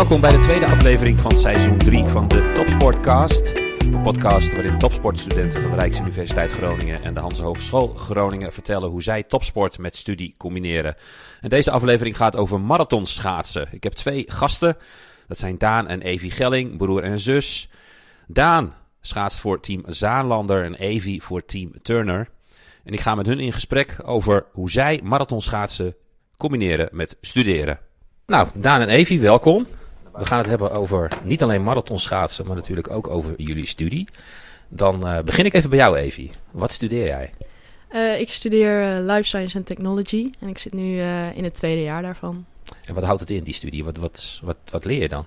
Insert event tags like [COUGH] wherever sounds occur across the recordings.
Welkom bij de tweede aflevering van seizoen 3 van de Topsportcast. Een podcast waarin topsportstudenten van de Rijksuniversiteit Groningen en de Hans Hogeschool Groningen vertellen hoe zij topsport met studie combineren. En deze aflevering gaat over marathonschaatsen. Ik heb twee gasten. Dat zijn Daan en Evie Gelling, broer en zus. Daan schaatst voor team Zaanlander en Evie voor team Turner. En ik ga met hun in gesprek over hoe zij marathonschaatsen combineren met studeren. Nou, Daan en Evie, welkom. We gaan het hebben over niet alleen marathonschaatsen, maar natuurlijk ook over jullie studie. Dan uh, begin ik even bij jou, Evie. Wat studeer jij? Uh, ik studeer uh, Life Science and Technology en ik zit nu in het tweede jaar daarvan. En wat houdt het in, die studie? Wat, wat, wat, wat leer je dan?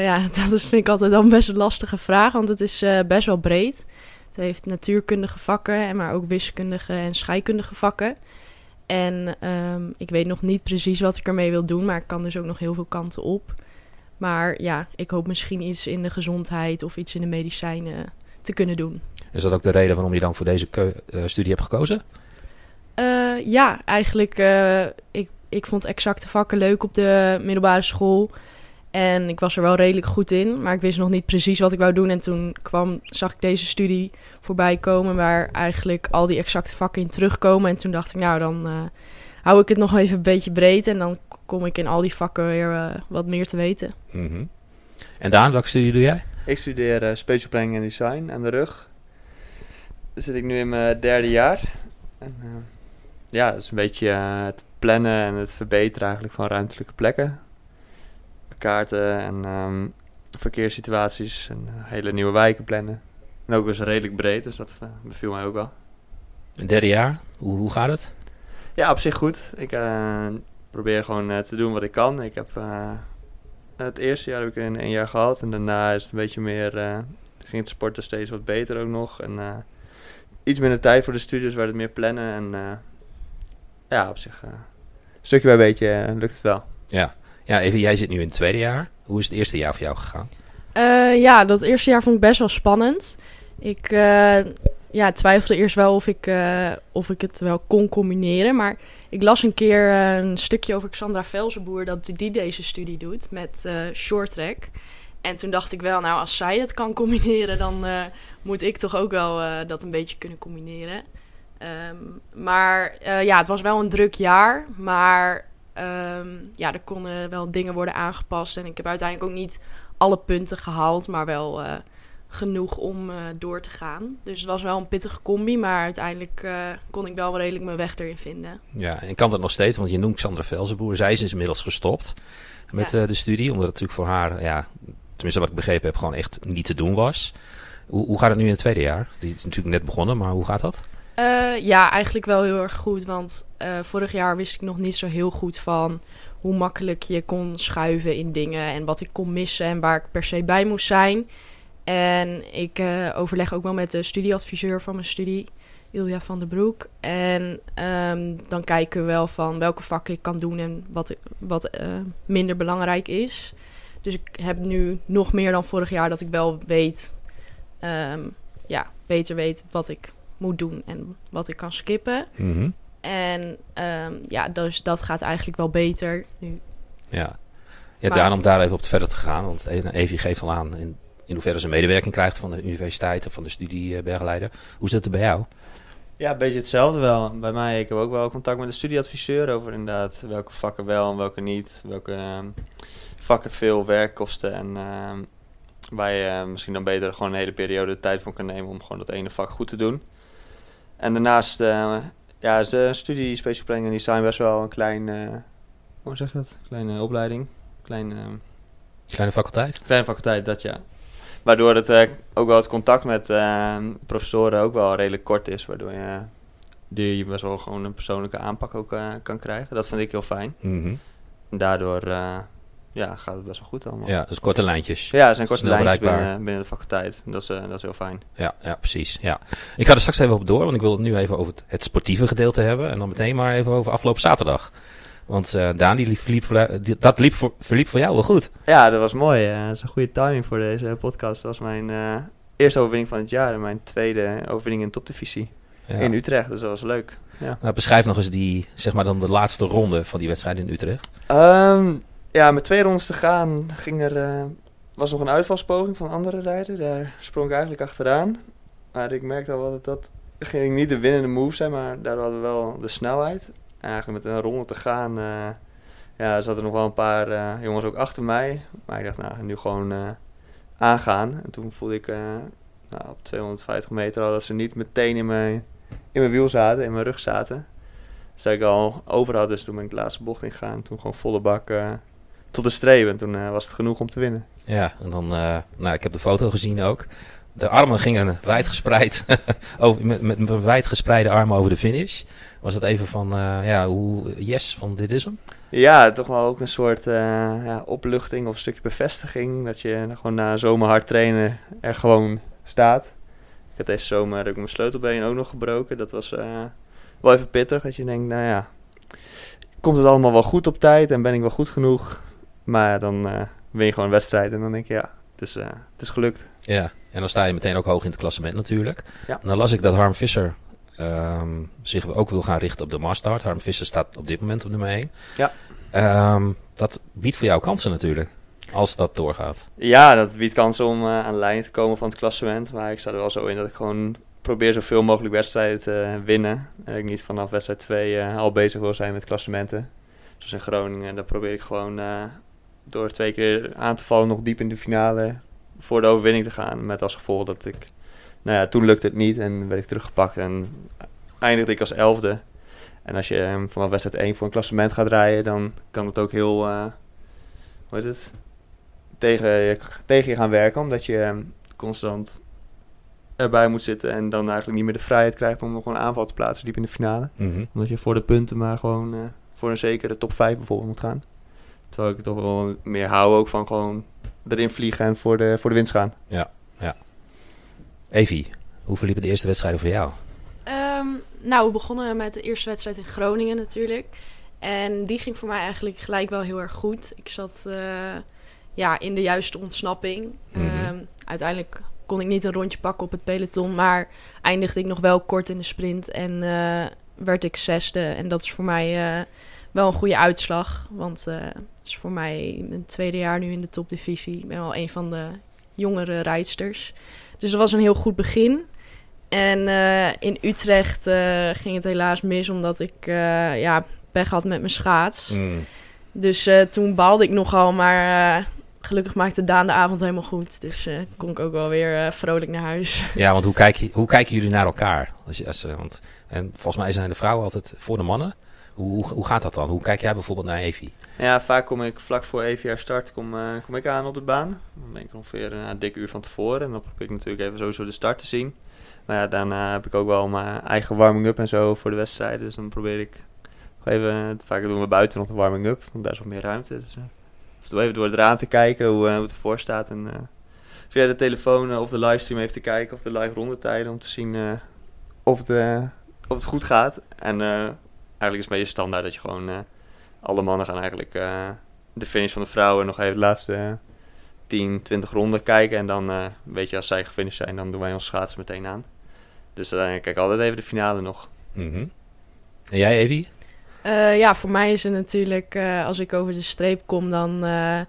ja, [LAUGHS] dat is, vind ik altijd een best een lastige vraag, want het is best wel breed. Het heeft natuurkundige vakken, maar ook wiskundige en scheikundige vakken. En um, ik weet nog niet precies wat ik ermee wil doen, maar ik kan dus ook nog heel veel kanten op. Maar ja, ik hoop misschien iets in de gezondheid of iets in de medicijnen te kunnen doen. Is dat ook de reden waarom je dan voor deze uh, studie hebt gekozen? Uh, ja, eigenlijk. Uh, ik, ik vond exacte vakken leuk op de middelbare school. En ik was er wel redelijk goed in, maar ik wist nog niet precies wat ik wou doen. En toen kwam, zag ik deze studie voorbij komen waar eigenlijk al die exacte vakken in terugkomen. En toen dacht ik, nou dan hou ik het nog even een beetje breed en dan kom ik in al die vakken weer uh, wat meer te weten. Mm -hmm. En Daan, welke studie doe jij? Ik studeer uh, Special Planning en Design aan de rug. Daar zit ik nu in mijn derde jaar. En, ja, dat is een beetje het plannen en het verbeteren eigenlijk van ruimtelijke plekken kaarten en um, verkeerssituaties en hele nieuwe wijken plannen. En ook eens redelijk breed, dus dat beviel mij ook wel. Een derde jaar, hoe, hoe gaat het? Ja, op zich goed. Ik uh, probeer gewoon uh, te doen wat ik kan. Ik heb het eerste jaar heb ik in een jaar gehad en daarna is het een beetje meer, ging het sporten steeds wat beter ook nog. En iets minder tijd voor de studies, waar het meer plannen en ja, op zich stukje bij beetje lukt het wel. Ja, ja, even, jij zit nu in het tweede jaar. Hoe is het eerste jaar voor jou gegaan? Uh, ja, dat eerste jaar vond ik best wel spannend. Ik uh, ja, twijfelde eerst wel of ik, uh, of ik het wel kon combineren. Maar ik las een keer een stukje over Xandra Velzenboer... dat die deze studie doet met short track. En toen dacht ik wel, nou, als zij het kan combineren... dan moet ik toch ook wel dat een beetje kunnen combineren. Um, maar ja, het was wel een druk jaar. Maar Um, ja, er konden wel dingen worden aangepast. En ik heb uiteindelijk ook niet alle punten gehaald, maar wel uh, genoeg om uh, door te gaan. Dus het was wel een pittige combi, maar uiteindelijk uh, kon ik wel redelijk mijn weg erin vinden. Ja, en kan dat nog steeds, want je noemt Sandra Velzenboer. Zij is inmiddels gestopt met ja. de studie, omdat het natuurlijk voor haar, ja, tenminste wat ik begrepen heb, gewoon echt niet te doen was. Hoe, hoe gaat het nu in het tweede jaar? Die is natuurlijk net begonnen, maar hoe gaat dat? Ja, eigenlijk wel heel erg goed. Want vorig jaar wist ik nog niet zo heel goed van hoe makkelijk je kon schuiven in dingen. En wat ik kon missen en waar ik per se bij moest zijn. En ik uh, overleg ook wel met de studieadviseur van mijn studie, Ilja van der Broek. En um, dan kijken we wel van welke vakken ik kan doen en wat, wat minder belangrijk is. Dus ik heb nu nog meer dan vorig jaar dat ik wel weet, um, ja, beter weet wat ik moet doen en wat ik kan skippen. Mm -hmm. En um, ja, dus dat gaat eigenlijk wel beter nu. Ja, ja maar, daarom daar even op verder te gaan. Want Evie geeft al aan in, in hoeverre ze medewerking krijgt van de universiteit of van de studiebegeleider. Hoe is dat bij jou? Ja, een beetje hetzelfde wel. Bij mij, ik heb ook wel contact met de studieadviseur over inderdaad welke vakken wel en welke niet. Welke um, vakken veel werk kosten en um, waar je uh, misschien dan beter gewoon een hele periode de tijd van kan nemen om gewoon dat ene vak goed te doen. En daarnaast uh, ja, is de studie Special Planning en Design best wel een klein, uh, hoe zeg je dat? Kleine opleiding. Klein, uh, kleine faculteit? Kleine faculteit, dat ja. Waardoor het uh, ook wel het contact met professoren ook wel redelijk kort is. Waardoor je, die je best wel gewoon een persoonlijke aanpak ook kan krijgen. Dat vind ik heel fijn. Mm -hmm. En daardoor ja, gaat het best wel goed allemaal. Ja, dus korte lijntjes. Ja, er zijn korte lijntjes binnen, binnen, de faculteit. Dat is, uh, dat is heel fijn. Ja, ja, precies. Ja. Ik ga er straks even op door, want ik wil het nu even over het, het sportieve gedeelte hebben. En dan meteen maar even over afgelopen zaterdag. Want uh, Daan, die verliep, dat liep voor, verliep voor jou wel goed. Ja, dat was mooi. Uh, dat is een goede timing voor deze podcast. Dat was mijn uh, eerste overwinning van het jaar en mijn tweede overwinning in topdivisie. Ja. In Utrecht, dus dat was leuk. Ja. Nou, beschrijf nog eens die, zeg maar dan de laatste ronde van die wedstrijd in Utrecht. Um, ja, met twee rondes te gaan ging er, eh, was nog een uitvalspoging van andere rijder. Daar sprong ik eigenlijk achteraan. Maar ik merkte al wel dat dat ging niet de winnende move zijn, maar daar hadden we wel de snelheid. En eigenlijk met een ronde te gaan, uh, ja, zaten er nog wel een paar uh, jongens ook achter mij. Maar ik dacht, nou, nu gewoon uh, aangaan. En toen voelde ik nou, op 250 meter al dat ze niet meteen in mijn, in mijn wiel zaten, in mijn rug zaten. Dus dat ik al over had, dus toen ben ik de laatste bocht ingegaan. Toen gewoon volle bak tot de streep. En toen was het genoeg om te winnen. Ja, en dan, nou, ik heb de foto gezien ook de armen gingen wijdgespreid, [LAUGHS] met, met, met wijdgespreide armen over de finish. Was dat even van, uh, ja, hoe, yes, van dit is hem? Ja, toch wel ook een soort uh, ja, opluchting of een stukje bevestiging. Dat je gewoon na zomer hard trainen er gewoon staat. Ik had deze zomer heb ik mijn sleutelbeen ook nog gebroken. Dat was uh, wel even pittig. Dat je denkt, nou ja, komt het allemaal wel goed op tijd en ben ik wel goed genoeg? Maar dan win je gewoon een wedstrijd en dan denk je, ja, het is, het is gelukt. Ja, en dan sta je meteen ook hoog in het klassement natuurlijk. Ja. En dan las ik dat Harm Visser um, zich ook wil gaan richten op de Mastart. Harm Visser staat op dit moment op nummer 1. Ja. Um, dat biedt voor jou kansen natuurlijk. Als dat doorgaat. Ja, dat biedt kansen om uh, aan de lijn te komen van het klassement. Maar ik sta er wel zo in dat ik gewoon probeer zoveel mogelijk wedstrijden te winnen. En ik niet vanaf wedstrijd 2 uh, al bezig wil zijn met klassementen. Zoals in Groningen. Dan probeer ik gewoon door twee keer aan te vallen nog diep in de finale voor de overwinning te gaan. Met als gevolg dat ik, nou ja, toen lukte het niet en werd ik teruggepakt en eindigde ik als elfde. En als je vanaf wedstrijd 1 voor een klassement gaat rijden, dan kan het ook heel, uh, hoe heet het, tegen je, tegen je gaan werken. Omdat je um, constant erbij moet zitten en dan eigenlijk niet meer de vrijheid krijgt om nog een aanval te plaatsen diep in de finale. Mm -hmm. Omdat je voor de punten maar gewoon uh, voor een zekere top 5 bijvoorbeeld moet gaan. Terwijl ik toch wel meer hou ook van gewoon erin vliegen en voor de, voor de winst gaan. Ja, ja. Evie, hoe verliepen de eerste wedstrijden voor jou? Um, nou, we begonnen met de eerste wedstrijd in Groningen natuurlijk. En die ging voor mij eigenlijk gelijk wel heel erg goed. Ik zat uh, ja, in de juiste ontsnapping. Mm -hmm. um, uiteindelijk kon ik niet een rondje pakken op het peloton, maar eindigde ik nog wel kort in de sprint en uh, werd ik zesde. En dat is voor mij uh, wel een goede uitslag. Want uh, het is voor mij mijn tweede jaar nu in de topdivisie. Ik ben wel een van de jongere rijdsters. Dus dat was een heel goed begin. En uh, in Utrecht uh, ging het helaas mis omdat ik ja, pech had met mijn schaats. Mm. Dus toen baalde ik nogal, maar gelukkig maakte Daan de avond helemaal goed. Dus kon ik ook wel weer vrolijk naar huis. [LAUGHS] Ja, want hoe, kijk je, hoe kijken jullie naar elkaar? Als je, als, want, en volgens mij zijn de vrouwen altijd voor de mannen. Hoe, hoe gaat dat dan? Hoe kijk jij bijvoorbeeld naar Evie? Ja, vaak kom ik vlak voor Evie haar start kom, uh, kom ik aan op de baan. Dan ben ik ongeveer een uh, dik uur van tevoren. En dan probeer ik natuurlijk even sowieso de start te zien. Maar ja, daarna heb ik ook wel mijn eigen warming-up en zo voor de wedstrijden. Dus dan probeer ik even... Vaak doen we buiten nog de warming-up, want daar is wat meer ruimte. Dus uh, even door het raam te kijken hoe, hoe het ervoor staat. En via de telefoon of de livestream even te kijken of de live rondetijden. Om te zien of, het, of het goed gaat. En eigenlijk is het een beetje standaard dat je gewoon... Uh, alle mannen gaan eigenlijk uh, de finish van de vrouwen nog even de laatste uh, 10, 20 ronden kijken. En dan uh, weet je, als zij gefinished zijn, dan doen wij ons schaatsen meteen aan. Dus dan kijk ik altijd even de finale nog. Mm -hmm. En jij, Evie? Uh, ja, voor mij is het natuurlijk, uh, als ik over de streep kom, dan, uh,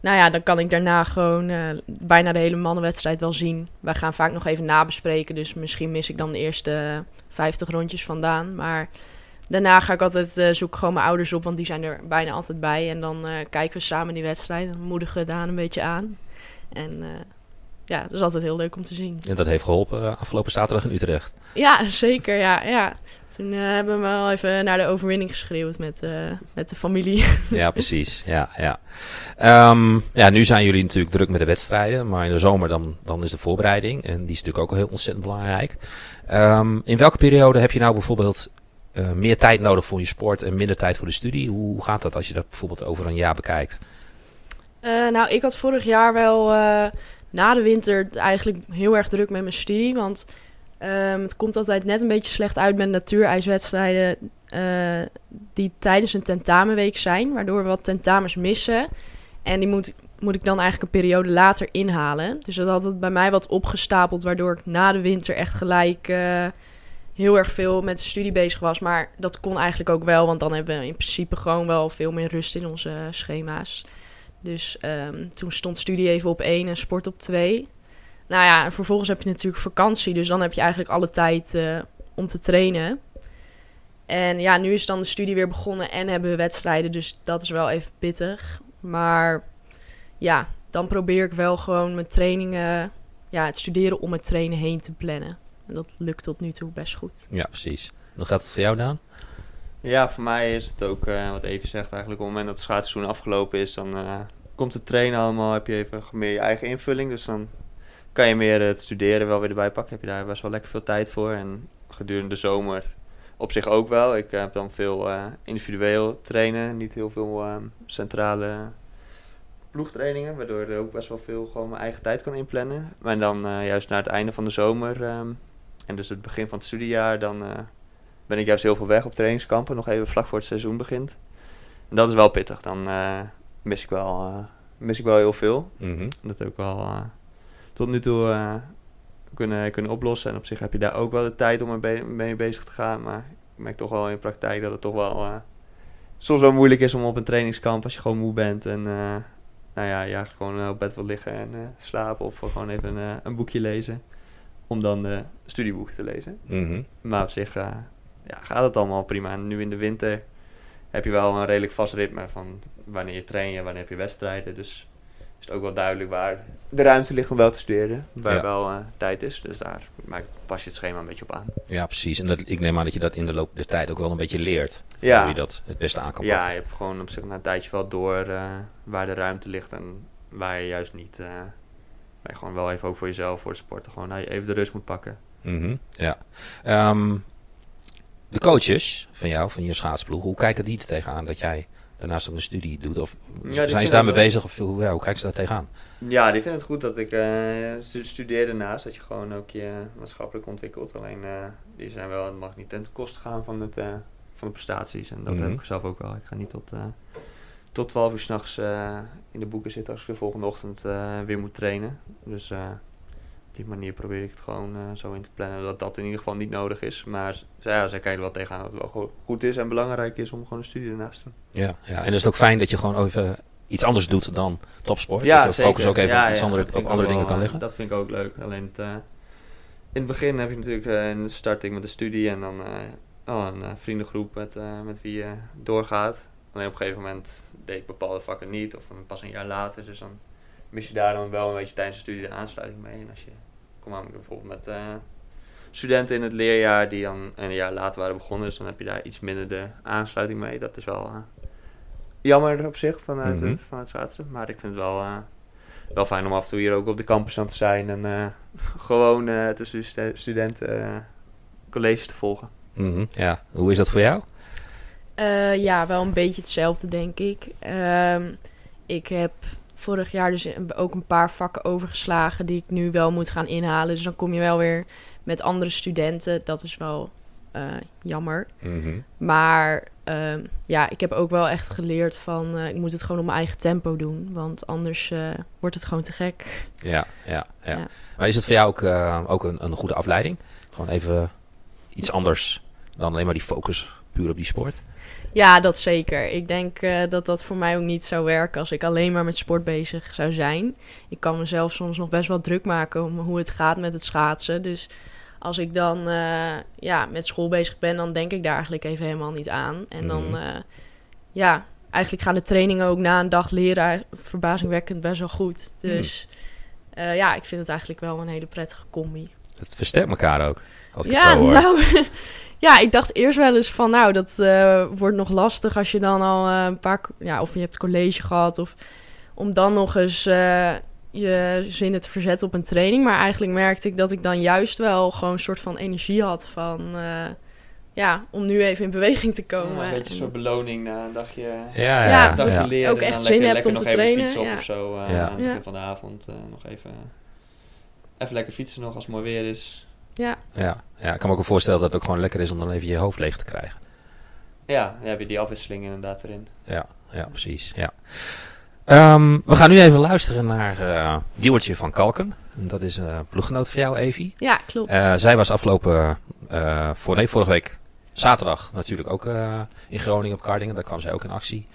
nou ja, dan kan ik daarna gewoon bijna de hele mannenwedstrijd wel zien. Wij gaan vaak nog even nabespreken, dus misschien mis ik dan de eerste 50 rondjes vandaan. Maar daarna ga ik altijd uh, zoek gewoon mijn ouders op, want die zijn er bijna altijd bij. En dan uh, kijken we samen die wedstrijd en moedigen we Daan een beetje aan. En uh, ja, dat is altijd heel leuk om te zien. En dat heeft geholpen afgelopen zaterdag in Utrecht. Ja, zeker. Ja, ja. Toen hebben we wel even naar de overwinning geschreeuwd met, met de familie. [LAUGHS] ja, precies. Ja, ja. Um, ja, nu zijn jullie natuurlijk druk met de wedstrijden, maar in de zomer dan, dan is de voorbereiding. En die is natuurlijk ook heel ontzettend belangrijk. Um, in welke periode heb je nou bijvoorbeeld uh, meer tijd nodig voor je sport en minder tijd voor de studie. Hoe gaat dat als je dat bijvoorbeeld over een jaar bekijkt? Uh, nou, ik had vorig jaar wel uh, na de winter eigenlijk heel erg druk met mijn studie. Want um, het komt altijd net een beetje slecht uit met natuurijswedstrijden die tijdens een tentamenweek zijn. Waardoor we wat tentamens missen. En die moet, moet ik dan eigenlijk een periode later inhalen. Dus dat had het bij mij wat opgestapeld. Waardoor ik na de winter echt gelijk heel erg veel met de studie bezig was. Maar dat kon eigenlijk ook wel, want dan hebben we in principe gewoon wel veel meer rust in onze schema's. Dus ehm, toen stond studie even op één en sport op twee. Nou ja, en vervolgens heb je natuurlijk vakantie, dus dan heb je eigenlijk alle tijd eh, om te trainen. En ja, nu is dan de studie weer begonnen en hebben we wedstrijden, dus dat is wel even pittig. Maar ja, dan probeer ik wel gewoon mijn trainingen, ja, het studeren om het trainen heen te plannen. En dat lukt tot nu toe best goed. Ja, precies. Hoe gaat het voor jou, Daan? Ja, voor mij is het ook, uh, wat even zegt eigenlijk, op het moment dat het schaatsseizoen afgelopen is, dan uh, komt het trainen allemaal, heb je even meer je eigen invulling. Dus dan kan je meer het studeren wel weer erbij pakken. Heb je daar best wel lekker veel tijd voor. En gedurende de zomer op zich ook wel. Ik heb dan veel uh, individueel trainen, niet heel veel centrale ploegtrainingen, waardoor ik ook best wel veel gewoon mijn eigen tijd kan inplannen. Maar dan juist naar het einde van de zomer um, en dus het begin van het studiejaar, dan ben ik juist heel veel weg op trainingskampen, nog even vlak voor het seizoen begint. En dat is wel pittig. Dan uh, mis, ik wel, uh, mis ik wel heel veel. Mm -hmm. Dat ook wel uh, tot nu toe kunnen, kunnen oplossen. En op zich heb je daar ook wel de tijd om mee, bezig te gaan. Maar ik merk toch wel in de praktijk dat het toch wel soms wel moeilijk is om op een trainingskamp als je gewoon moe bent. En nou ja, ja, gewoon op bed wil liggen en slapen of gewoon even een boekje lezen. Om dan de studieboeken te lezen. Mm -hmm. Maar op zich ja, gaat het allemaal prima. En nu in de winter heb je wel een redelijk vast ritme van wanneer je traint, wanneer heb je wedstrijden. Dus is het ook wel duidelijk waar de ruimte ligt om wel te studeren. Waar Ja. wel eh, tijd is. Dus daar maakt, pas je het schema een beetje op aan. Ja, precies. En dat, ik neem aan dat je dat in de loop der tijd ook wel een beetje leert. Ja. Hoe je dat het beste aan kan Ja, pakken. je hebt gewoon op zich na een tijdje wel door eh, waar de ruimte ligt en waar je juist niet. Je gewoon wel even ook voor jezelf, voor het sporten, gewoon nou, even de rust moet pakken. Mhm, ja. Ehm, de coaches van jou, van je schaatsploeg, hoe kijken die er tegenaan dat jij daarnaast ook een studie doet? Of zijn ze daarmee bezig? Of hoe, ja, hoe kijken ze daar tegenaan? Ja, die vinden het goed dat ik stu- studeer daarnaast. Dat je gewoon ook je maatschappelijk ontwikkelt. Alleen eh, die zijn wel, het mag niet ten koste gaan van, het, eh, van de prestaties. En dat Mhm. heb ik zelf ook wel. Ik ga niet tot, tot 12 uur s'nachts eh in de boeken zitten als ik de volgende ochtend eh, weer moet trainen. Dus eh, op die manier probeer ik het gewoon zo in te plannen dat dat in ieder geval niet nodig is. Maar ja, zij kijken wel tegenaan dat het wel go- goed is en belangrijk is om gewoon een studie ernaast te doen. Ja, ja. En is het ook fijn dat je gewoon even iets anders doet dan topsport? dat je focus ook even Ja, iets ja, andere, dat op andere dingen wel, kan liggen? Dat vind ik ook leuk. Alleen het, in het begin heb je natuurlijk een starting met de studie en dan oh, een vriendengroep met, met wie je doorgaat. Alleen op een gegeven moment deed ik bepaalde vakken niet of pas een jaar later. Dus dan mis je daar dan wel een beetje tijdens de studie de aansluiting mee. En als je, kom aan bijvoorbeeld met eh, studenten in het leerjaar die dan een jaar later waren begonnen, dus dan heb je daar iets minder de aansluiting mee. Dat is wel eh, jammer op zich vanuit, Mhm. het, vanuit schaatsen. Maar ik vind het wel, eh, wel fijn om af en toe hier ook op de campus aan te zijn en [LAUGHS] gewoon tussen de stu- studenten colleges te volgen. Mhm, Ja, hoe is dat voor jou? Eh, ja, wel een beetje hetzelfde, denk ik. Ehm, ik heb vorig jaar dus ook een paar vakken overgeslagen die ik nu wel moet gaan inhalen. Dus dan kom je wel weer met andere studenten. Dat is wel eh, jammer. Mhm. Maar ehm, ja, ik heb ook wel echt geleerd van... eh, ik moet het gewoon op mijn eigen tempo doen. Want anders wordt het gewoon te gek. Ja, ja, ja, Ja. Maar is het voor jou ook, ook een, een goede afleiding? Gewoon even iets anders dan alleen maar die focus puur op die sport? Ja, dat zeker. Ik denk eh, dat dat voor mij ook niet zou werken als ik alleen maar met sport bezig zou zijn. Ik kan mezelf soms nog best wel druk maken om hoe het gaat met het schaatsen. Dus als ik dan eh, ja, met school bezig ben, dan denk ik daar eigenlijk even helemaal niet aan. En dan, Mhm. eh, ja, eigenlijk gaan de trainingen ook na een dag leren verbazingwekkend best wel goed. Dus eh, ja, ik vind het eigenlijk wel een hele prettige combi. Het versterkt elkaar ook, als ik Ja, het zo hoor. nou, [LAUGHS] ja, ik dacht eerst wel eens van, nou, dat eh, wordt nog lastig als je dan al eh, een paar, ja, of je hebt college gehad, of om dan nog eens eh, je zinnen te verzetten op een training. Maar eigenlijk merkte ik dat ik dan juist wel gewoon een soort van energie had van, eh, ja, om nu even in beweging te komen. Ja, een beetje een En- soort beloning na een dagje, Ja, ja, Ja. een dagje ja. leren. Ook en echt dan zin lekker, hebt lekker om nog te even trainen, fietsen op ja. of zo. eh, Ja. Aan het begin Ja. van de avond eh, nog even, even lekker fietsen nog als het mooi weer is. Ja, Ja, ja, ik kan me ook wel voorstellen dat het ook gewoon lekker is om dan even je hoofd leeg te krijgen. Ja, dan heb je die afwisseling inderdaad erin. Ja, ja precies. Ja. Ehm, we gaan nu even luisteren naar eh Diewertje van Kalken. En Dat is een ploeggenoot van jou, Evie. ja, klopt. Eh, zij was afgelopen uh, voor, nee, vorige week zaterdag natuurlijk ook uh, in Groningen op Kardingen. Daar kwam zij ook in actie.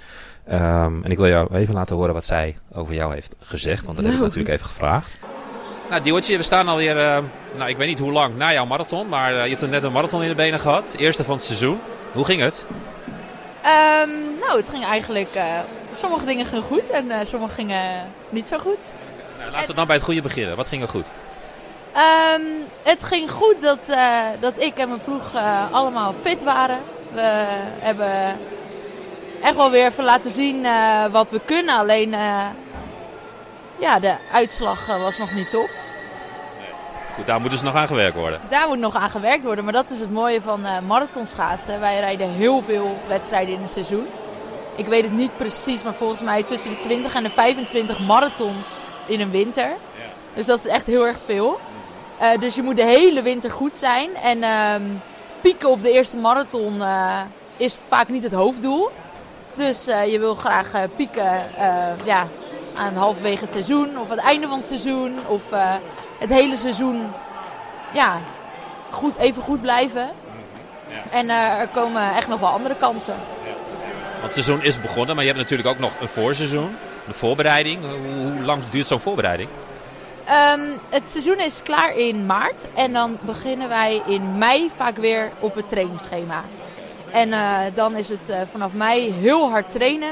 Um, en ik wil jou even laten horen wat zij over jou heeft gezegd. Want dat nou. heb ik natuurlijk even gevraagd. Nou, Diewertje, we staan alweer, uh, nou, ik weet niet hoe lang na jouw marathon. Maar uh, je hebt net een marathon in de benen gehad. Eerste van het seizoen. Hoe ging het? Um, nou, het ging eigenlijk... sommige dingen gingen goed en sommige gingen niet zo goed. Nou, laten we dan bij het goede beginnen. Wat ging er goed? Um, het ging goed dat, dat ik en mijn ploeg allemaal fit waren. We hebben echt wel weer even laten zien wat we kunnen. Alleen ja, de uitslag was nog niet top. Goed, daar moet dus nog aan gewerkt worden. Daar moet nog aan gewerkt worden. Maar dat is het mooie van marathonschaatsen. Wij rijden heel veel wedstrijden in een seizoen. Ik weet het niet precies, maar volgens mij tussen de 20 en de 25 marathons in een winter. Dus dat is echt heel erg veel. Uh, dus je moet de hele winter goed zijn. En uh, pieken op de eerste marathon uh, is vaak niet het hoofddoel. Dus uh, je wil graag pieken ja, aan halverwege het seizoen of aan het einde van het seizoen. Of het hele seizoen ja, goed, even goed blijven. Ja. En er komen echt nog wel andere kansen. Ja. Want het seizoen is begonnen, maar je hebt natuurlijk ook nog een voorseizoen. De voorbereiding. Hoe, hoe lang duurt zo'n voorbereiding? Um, het seizoen is klaar in maart. En dan beginnen wij in mei vaak weer op het trainingsschema. En uh, dan is het uh, vanaf mei heel hard trainen.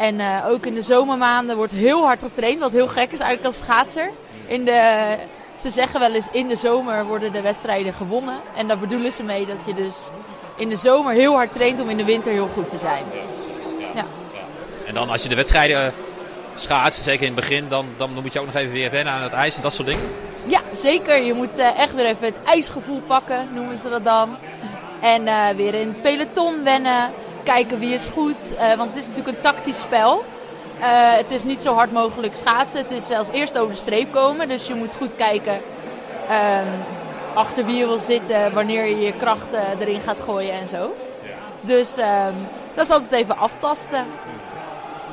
En uh, ook in de zomermaanden wordt heel hard getraind. Wat heel gek is eigenlijk als schaatser. In de, ze zeggen wel eens in de zomer worden de wedstrijden gewonnen. En daar bedoelen ze mee dat je dus in de zomer heel hard traint om in de winter heel goed te zijn. Ja. En dan als je de wedstrijden schaatsen, zeker in het begin, dan, dan moet je ook nog even weer wennen aan het ijs en dat soort dingen? Ja, zeker. Je moet uh, echt weer even het ijsgevoel pakken, noemen ze dat dan. En uh, weer in het peloton wennen, kijken wie is goed. Uh, want het is natuurlijk een tactisch spel. het is niet zo hard mogelijk schaatsen. Het is als eerst over de streep komen. Dus je moet goed kijken um, achter wie je wil zitten, wanneer je je krachten erin gaat gooien en zo. Dus um, dat is altijd even aftasten.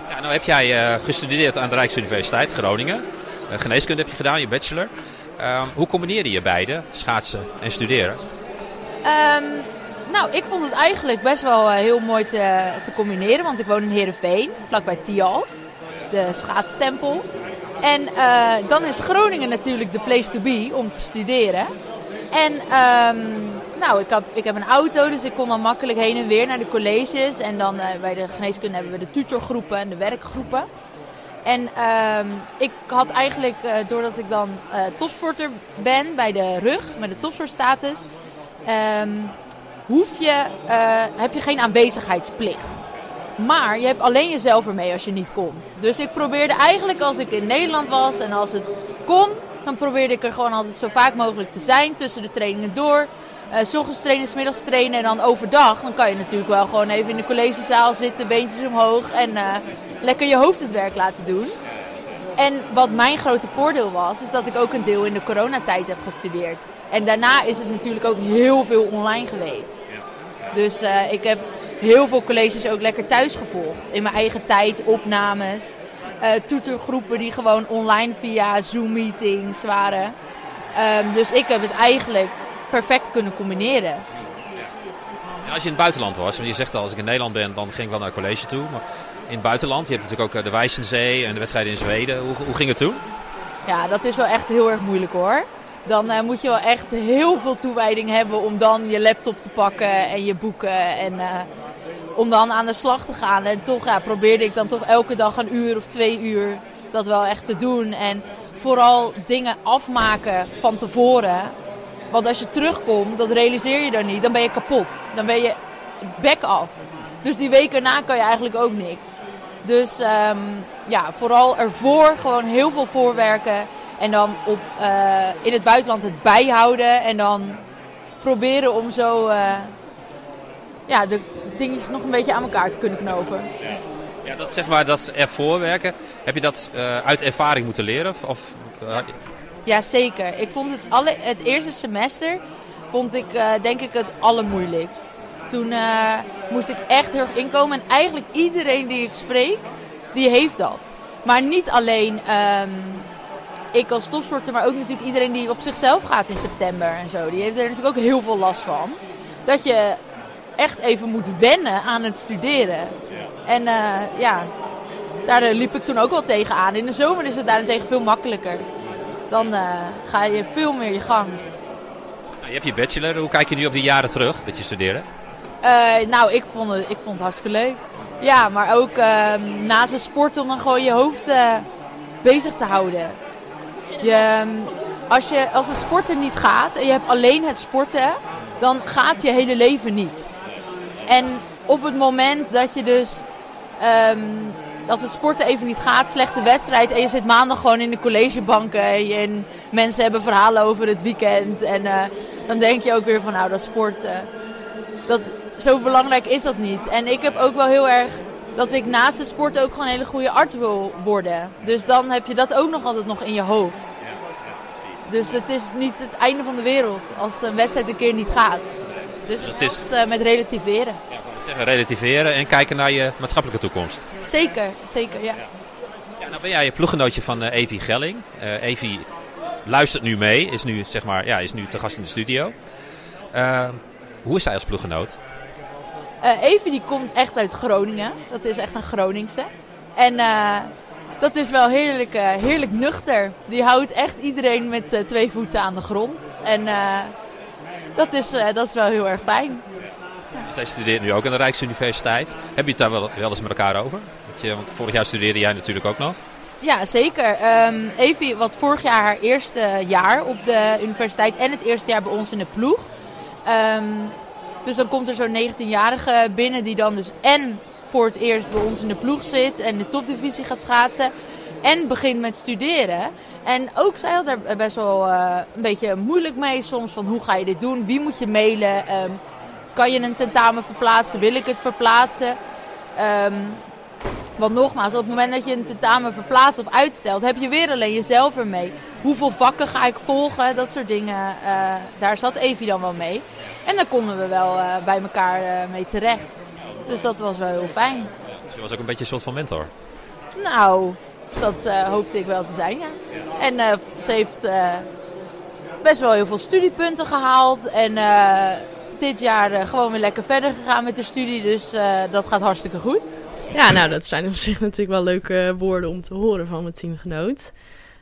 Ja, nou heb jij gestudeerd aan de Rijksuniversiteit Groningen. Geneeskunde heb je gedaan, je bachelor. Uh, hoe combineerde je beide, schaatsen en studeren? Um, nou, ik vond het eigenlijk best wel eh, heel mooi te, te combineren. Want ik woon in Heerenveen, vlakbij Tialf, de schaatstempel. En dan is Groningen natuurlijk de place to be om te studeren. En um, nou, ik heb, ik heb een auto, dus ik kon dan makkelijk heen en weer naar de colleges. En dan uh, bij de geneeskunde hebben we de tutorgroepen en de werkgroepen. En um, ik had eigenlijk, doordat ik dan topsporter ben bij de rug, met de topsportstatus, um, hoef je, heb je geen aanwezigheidsplicht. Maar je hebt alleen jezelf ermee als je niet komt. Dus ik probeerde eigenlijk als ik in Nederland was en als het kon, dan probeerde ik er gewoon altijd zo vaak mogelijk te zijn tussen de trainingen door. Uh, trainen, s middags trainen en dan overdag. Dan kan je natuurlijk wel gewoon even in de collegezaal zitten, beentjes omhoog en uh, lekker je hoofd het werk laten doen. En wat mijn grote voordeel was, is dat ik ook een deel in de coronatijd heb gestudeerd. En daarna is het natuurlijk ook heel veel online geweest. Dus uh, ik heb heel veel colleges ook lekker thuis gevolgd. In mijn eigen tijd, opnames, uh, toetergroepen die gewoon online via Zoom-meetings waren. Um, dus ik heb het eigenlijk perfect kunnen combineren. En als je in het buitenland was, want je zegt al, als ik in Nederland ben, dan ging ik wel naar college toe. Maar in het buitenland, je hebt natuurlijk ook eh, de Wijzenzee en de wedstrijden in Zweden. Hoe, hoe ging het toen? Ja, dat is wel echt heel erg moeilijk hoor. Dan uh, moet je wel echt heel veel toewijding hebben om dan je laptop te pakken en je boeken. En uh, om dan aan de slag te gaan. En toch ja, probeerde ik dan toch elke dag een uur of twee uur dat wel echt te doen. En vooral dingen afmaken van tevoren. Want als je terugkomt, dat realiseer je dan niet, dan ben je kapot. Dan ben je bek af. Dus die week erna kan je eigenlijk ook niks. Dus um, ja, vooral ervoor gewoon heel veel voorwerken. En dan op, uh, in het buitenland het bijhouden. En dan proberen om zo uh, ja, de dingetjes nog een beetje aan elkaar te kunnen knopen. Ja, ja dat zeg maar dat ervoor werken. Heb je dat uh, uit ervaring moeten leren? Of, ja, zeker. Ik vond het, alle, het eerste semester vond ik denk ik het allermoeilijkst. Toen moest ik echt heel erg inkomen. En eigenlijk iedereen die ik spreek, die heeft dat. Maar niet alleen um, ik als topsporter, maar ook natuurlijk iedereen die op zichzelf gaat in september en zo, die heeft er natuurlijk ook heel veel last van. Dat je echt even moet wennen aan het studeren. En eh, ja, daar liep ik toen ook wel tegenaan. In de zomer is het daarentegen veel makkelijker. Dan eh, ga je veel meer je gang. Nou, je hebt je bachelor. Hoe kijk je nu op die jaren terug dat je studeerde? Eh, nou, ik vond, het, ik vond het hartstikke leuk. Ja, maar ook uh, naast het sport om dan gewoon je hoofd bezig te houden. Je, ehm, als, je, als het sporten niet gaat en je hebt alleen het sporten, dan gaat je hele leven niet. En op het moment dat je dus um, dat het sporten even niet gaat, slechte wedstrijd en je zit maandag gewoon in de collegebanken en, en mensen hebben verhalen over het weekend en uh, dan denk je ook weer van nou dat sporten, dat, zo belangrijk is dat niet. En ik heb ook wel heel erg dat ik naast het sport ook gewoon een hele goede arts wil worden. Dus dan heb je dat ook nog altijd nog in je hoofd. Dus het is niet het einde van de wereld als een wedstrijd een keer niet gaat. Dus het is uh, met relativeren. Ja, zeggen, relativeren en kijken naar je maatschappelijke toekomst. Zeker, zeker, ja. ja nou ben jij je ploeggenootje van uh, Evi Gelling. Uh, Evi luistert nu mee, is nu, zeg maar, ja, is nu te gast in de studio. hoe is zij als ploeggenoot? Uh, Evie die komt echt uit Groningen. Dat is echt een Groningse. En uh, dat is wel heerlijk, uh, heerlijk nuchter. Die houdt echt iedereen met twee voeten aan de grond. En dat, is, dat is wel heel erg fijn. Ja. Zij studeert nu ook aan de Rijksuniversiteit. Heb je het daar wel, wel eens met elkaar over? Dat je, want vorig jaar studeerde jij natuurlijk ook nog. Ja, zeker. Um, Evie, wat vorig jaar haar eerste jaar op de universiteit en het eerste jaar bij ons in de ploeg. Um, dus dan komt er zo'n 19-jarige binnen die dan dus en voor het eerst bij ons in de ploeg zit en de topdivisie gaat schaatsen. En begint met studeren. En ook zij had er best wel uh, een beetje moeilijk mee soms. Van hoe ga je dit doen? Wie moet je mailen? Um, kan je een tentamen verplaatsen? Wil ik het verplaatsen? Um, want nogmaals, op het moment dat je een tentamen verplaatst of uitstelt, heb je weer alleen jezelf ermee. Hoeveel vakken ga ik volgen? Dat soort dingen. Uh, daar zat Evie dan wel mee. En daar konden we wel uh, bij elkaar uh, mee terecht. Dus dat was wel heel fijn. Dus je was ook een beetje een soort van mentor? Nou, dat uh, hoopte ik wel te zijn, ja. En ze heeft best wel heel veel studiepunten gehaald. En dit jaar gewoon weer lekker verder gegaan met de studie. Dus dat gaat hartstikke goed. Ja, nou, dat zijn op zich natuurlijk wel leuke woorden om te horen van mijn teamgenoot.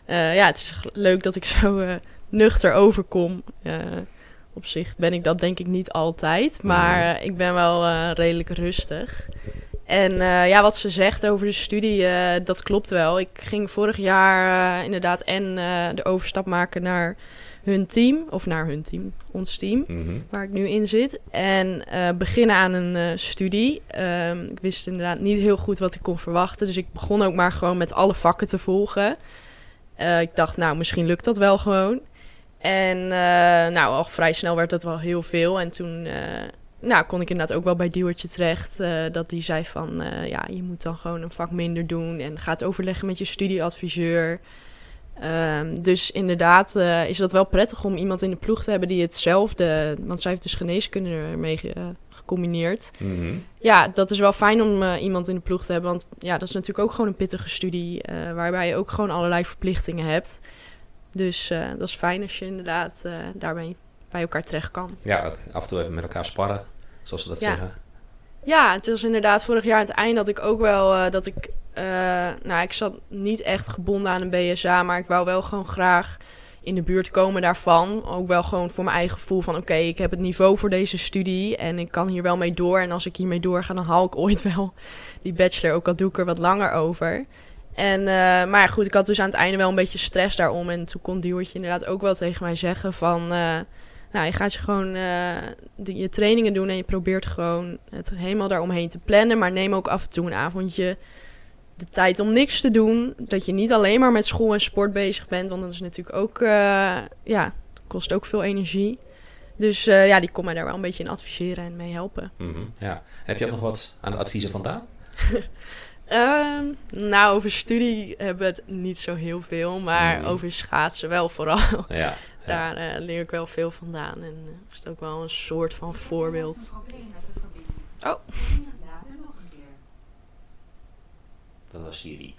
ja, het is leuk dat ik zo nuchter overkom op zich ben ik dat denk ik niet altijd. Maar uh, ik ben wel uh, redelijk rustig. En uh, ja, wat ze zegt over de studie, dat klopt wel. Ik ging vorig jaar inderdaad en de overstap maken naar hun team. Of naar hun team, ons team, mm -hmm. waar ik nu in zit. En beginnen aan een studie. Ehm, ik wist inderdaad niet heel goed wat ik kon verwachten. Dus ik begon ook maar gewoon met alle vakken te volgen. ik dacht, nou, misschien lukt dat wel gewoon. En uh, nou, al vrij snel werd dat wel heel veel. En toen uh, nou, kon ik inderdaad ook wel bij Duwertje terecht. Uh, dat die zei van, ja, je moet dan gewoon een vak minder doen. En gaat overleggen met je studieadviseur. Um, dus inderdaad is dat wel prettig om iemand in de ploeg te hebben die hetzelfde... Want zij heeft dus geneeskunde ermee gecombineerd. Mm -hmm. Ja, dat is wel fijn om iemand in de ploeg te hebben. Want ja, dat is natuurlijk ook gewoon een pittige studie... waarbij je ook gewoon allerlei verplichtingen hebt... Dus uh, dat is fijn als je inderdaad uh, daarmee bij elkaar terecht kan. Ja, af en toe even met elkaar sparren, zoals ze dat ja. zeggen. Ja, het was inderdaad vorig jaar aan het eind dat ik ook wel uh, dat ik, nou, ik zat niet echt gebonden aan een BSA, maar ik wou wel gewoon graag in de buurt komen daarvan. Ook wel gewoon voor mijn eigen gevoel van oké, okay, ik heb het niveau voor deze studie en ik kan hier wel mee door. En als ik hiermee doorga, dan haal ik ooit wel die bachelor, ook al doe ik er wat langer over. En, uh, maar ja, goed, ik had dus aan het einde wel een beetje stress daarom. En toen kon Duwertje inderdaad ook wel tegen mij zeggen van... Uh, nou, je gaat je gewoon uh, de, je trainingen doen en je probeert gewoon het helemaal daaromheen te plannen. Maar neem ook af en toe een avondje de tijd om niks te doen. Dat je niet alleen maar met school en sport bezig bent. Want dat is natuurlijk ook, ja, kost ook veel energie. Dus ja, die kon mij daar wel een beetje in adviseren en mee helpen. Mm -hmm, ja. Heb je ook nog wat aan de adviezen vandaan? [LAUGHS] Um, nou, over studie hebben we het niet zo heel veel, maar mm. over schaatsen wel vooral. [LAUGHS] Ja, ja. Daar uh, leer ik wel veel vandaan en uh, is het ook wel een soort van voorbeeld. Oh. Dat was Siri.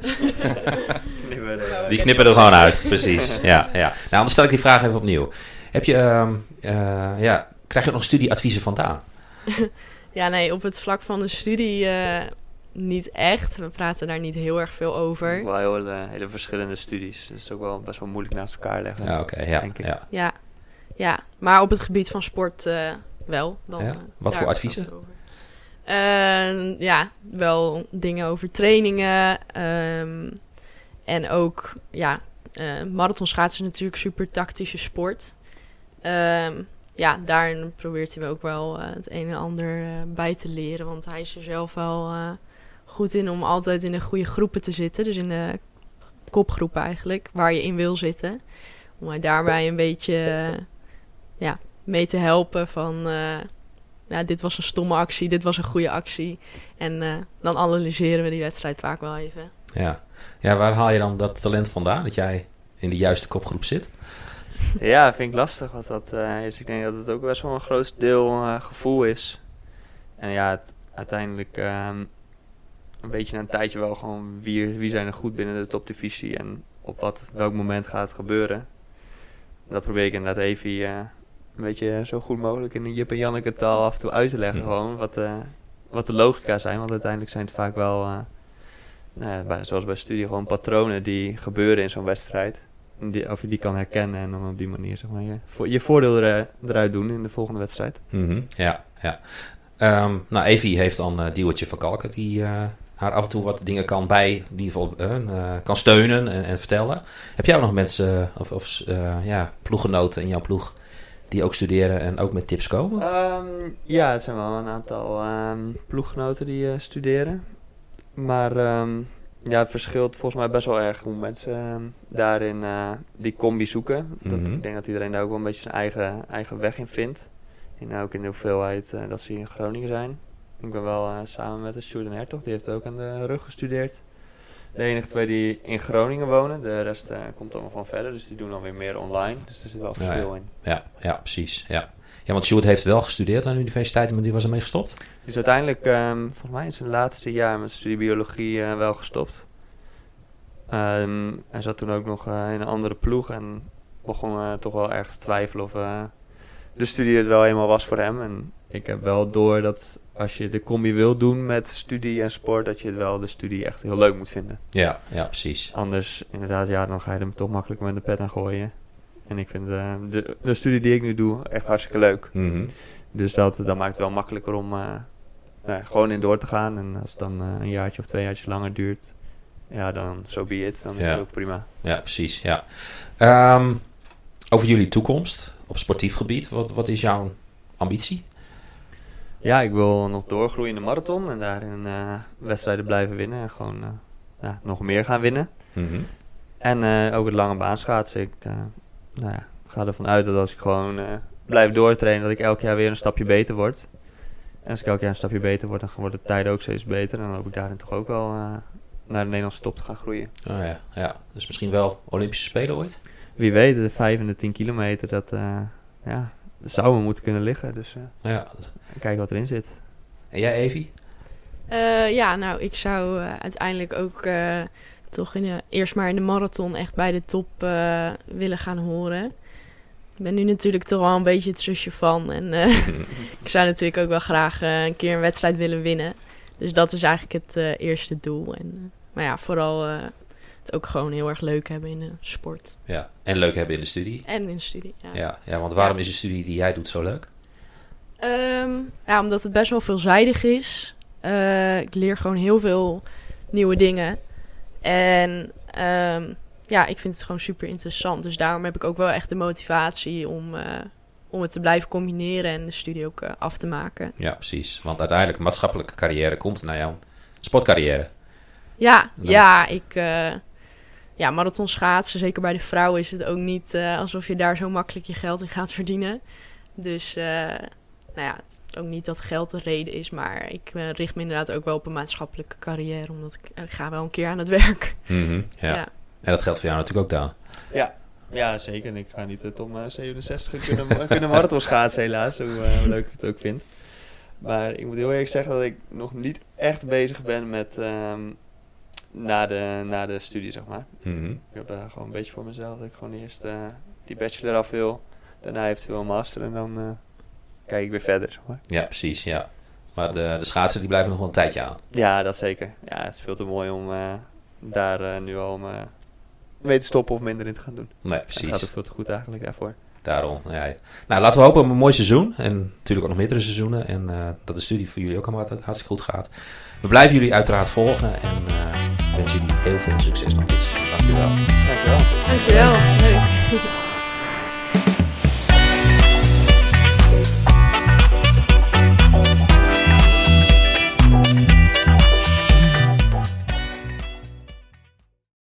[LAUGHS] Die knippen er gewoon uit, precies. [LAUGHS] Ja, ja. Nou, anders stel ik die vraag even opnieuw. Heb je, ehm, eh, ja, krijg je nog studieadviezen vandaan? Ja, nee, op het vlak van de studie eh, niet echt. We praten daar niet heel erg veel over. Wel heel, hele, hele verschillende studies. Dus het is ook wel best wel moeilijk naast elkaar leggen. Ja, oké, ja, ja. Ja, ja, maar op het gebied van sport eh, wel. Dan, Ja? eh, Wat voor adviezen? het over. Eh, ja, wel dingen over trainingen. ehm, en ook, ja, eh marathonschaatsen is natuurlijk super tactische sport. Ehm, ja, daarin probeert hij me ook wel eh, het een en ander eh, bij te leren. Want hij is er zelf wel eh, goed in om altijd in de goede groepen te zitten. Dus in de kopgroepen eigenlijk, waar je in wil zitten. Om mij daarbij een beetje ja, mee te helpen van... eh, ja, dit was een stomme actie, dit was een goede actie. En eh, dan analyseren we die wedstrijd vaak wel even. Ja. ja, waar haal je dan dat talent vandaan? Dat jij in de juiste kopgroep zit? Ja, vind ik lastig wat dat eh, is. Ik denk dat het ook best wel een groot deel gevoel is. En ja, het, uiteindelijk ehm weet je na een tijdje wel gewoon wie, wie zijn er goed binnen de topdivisie en op wat, welk moment gaat het gebeuren. Dat probeer ik inderdaad even eh, een beetje zo goed mogelijk in de Jip en Janneke taal af en toe uit te leggen. Hm. Gewoon wat, eh, wat de logica zijn, want uiteindelijk zijn het vaak wel, eh, nou ja, bijna zoals bij studie, gewoon patronen die gebeuren in zo'n wedstrijd. Die, of je die kan herkennen en dan op die manier zeg maar, je, voor, je voordeel er, eruit doen in de volgende wedstrijd. Mhm, Ja, ja. Ehm, nou, Evie heeft dan eh Diewertje van Kalken, die haar af en toe wat dingen kan bij, in ieder geval eh, eh, kan steunen en, en vertellen. Heb jij ook nog mensen, eh, of, of ja, ploeggenoten in jouw ploeg, die ook studeren en ook met tips komen? Ehm, ja, zijn wel een aantal ehm, ploeggenoten die studeren. Maar ehm, ja, het verschilt volgens mij best wel erg hoe mensen daarin die combi zoeken. Dat, Mhm. Ik denk dat iedereen daar ook wel een beetje zijn eigen, eigen weg in vindt. En ook in de hoeveelheid dat ze hier in Groningen zijn. Ik ben wel eh, samen met de Sjoerd Hertog, die heeft ook aan de rug gestudeerd. De enige twee die in Groningen wonen, de rest eh, komt allemaal van verder. Dus die doen dan weer meer online. Dus er zit wel Ja, verschil in. Ja, ja, precies. Ja. ja, want Sjoerd heeft wel gestudeerd aan de universiteit, maar die was ermee gestopt. Dus uiteindelijk, ehm, volgens mij in zijn laatste jaar met studie biologie eh, wel gestopt. Ehm, hij zat toen ook nog in een andere ploeg en begon toch wel erg te twijfelen of de studie het wel eenmaal was voor hem. En ik heb wel door dat als je de combi wil doen met studie en sport, dat je het wel de studie echt heel leuk moet vinden. Ja, ja, precies. Anders, inderdaad, ja, dan ga je er toch makkelijker met de pet aan gooien. En ik vind eh, de, de studie die ik nu doe echt hartstikke leuk. Mhm. Dus dat, dat maakt het wel makkelijker om eh, nou gewoon in door te gaan. En als het dan eh, een jaartje of twee jaartjes langer duurt, ja, dan zo so be it. Dan is Ja. het ook prima. Ja, precies. Ja. Ehm, over jullie toekomst op sportief gebied, wat, wat is jouw ambitie? Ja, ik wil nog doorgroeien in de marathon en daarin eh, wedstrijden blijven winnen. En gewoon eh, ja, nog meer gaan winnen. Mhm. En eh, ook het lange baan schaatsen. Ik nou ja, ga ervan uit dat als ik gewoon blijf doortrainen, dat ik elk jaar weer een stapje beter word. En als ik elk jaar een stapje beter word, dan worden de tijden ook steeds beter. En dan hoop ik daarin toch ook wel naar de Nederlandse top te gaan groeien. Oh ja, ja, dus misschien wel Olympische Spelen ooit? Wie weet, de 5 en de 10 kilometer, dat, ja, zou me moeten kunnen liggen. Dus eh, Ja. kijken wat erin zit. En jij, Evie? Eh, ja, nou, ik zou eh, uiteindelijk ook eh, toch in de, eerst maar in de marathon echt bij de top eh, willen gaan horen. Ik ben nu natuurlijk toch wel een beetje het zusje van. En eh, [LAUGHS] ik zou natuurlijk ook wel graag een keer een wedstrijd willen winnen. Dus dat is eigenlijk het eh, eerste doel. En, eh, maar ja, vooral eh, het ook gewoon heel erg leuk hebben in de sport. Ja, en leuk hebben in de studie. En in de studie. Ja. Ja, ja want waarom is de studie die jij doet zo leuk? Ehm, ja, omdat het best wel veelzijdig is. Eh, ik leer gewoon heel veel nieuwe dingen. En ehm, ja, ik vind het gewoon super interessant. Dus daarom heb ik ook wel echt de motivatie om, eh, om het te blijven combineren en de studie ook eh, af te maken. Ja, precies. Want uiteindelijk, een maatschappelijke carrière komt naar jouw sportcarrière. Ja, Dan- ja, ik. Ja, marathon schaatsen, zeker bij de vrouwen, is het ook niet eh, alsof je daar zo makkelijk je geld in gaat [LAUGHS] verdienen. Dus, eh, nou ja, het is ook niet dat geld de reden is, maar ik eh, richt me inderdaad ook wel op een maatschappelijke carrière, omdat ik, ik ga wel een keer aan het werk. Mhm, ja. Ja. En dat geldt voor jou natuurlijk ook, Daan. Ja, ja zeker. En ik ga niet het om eh, 67 kunnen, kunnen marathon schaatsen helaas, hoe, hoe leuk ik het ook vind. Maar ik moet heel eerlijk zeggen dat ik nog niet echt bezig ben met, ehm, na, de, na de studie, zeg maar. Mhm. Ik heb eh, gewoon een beetje voor mezelf dat ik gewoon eerst eh, die bachelor af wil. Daarna eventueel een master en dan eh, kijk ik weer verder, zeg maar. Ja, precies, ja. Maar de, de schaatsen die blijven nog wel een tijdje aan. Ja, dat zeker. Ja, het is veel te mooi om daar nu al mee te stoppen of minder in te gaan doen. Nee, Het gaat precies. ook veel te goed eigenlijk daarvoor. Daarom. Ja. Nou, laten we hopen op een mooi seizoen. En natuurlijk ook nog meerdere seizoenen. En dat de studie voor jullie ook allemaal hartstikke goed gaat. We blijven jullie uiteraard volgen. En wensen jullie heel veel succes nog dit seizoen. Dank jullie wel. Dankjewel. Dankjewel. Leuk.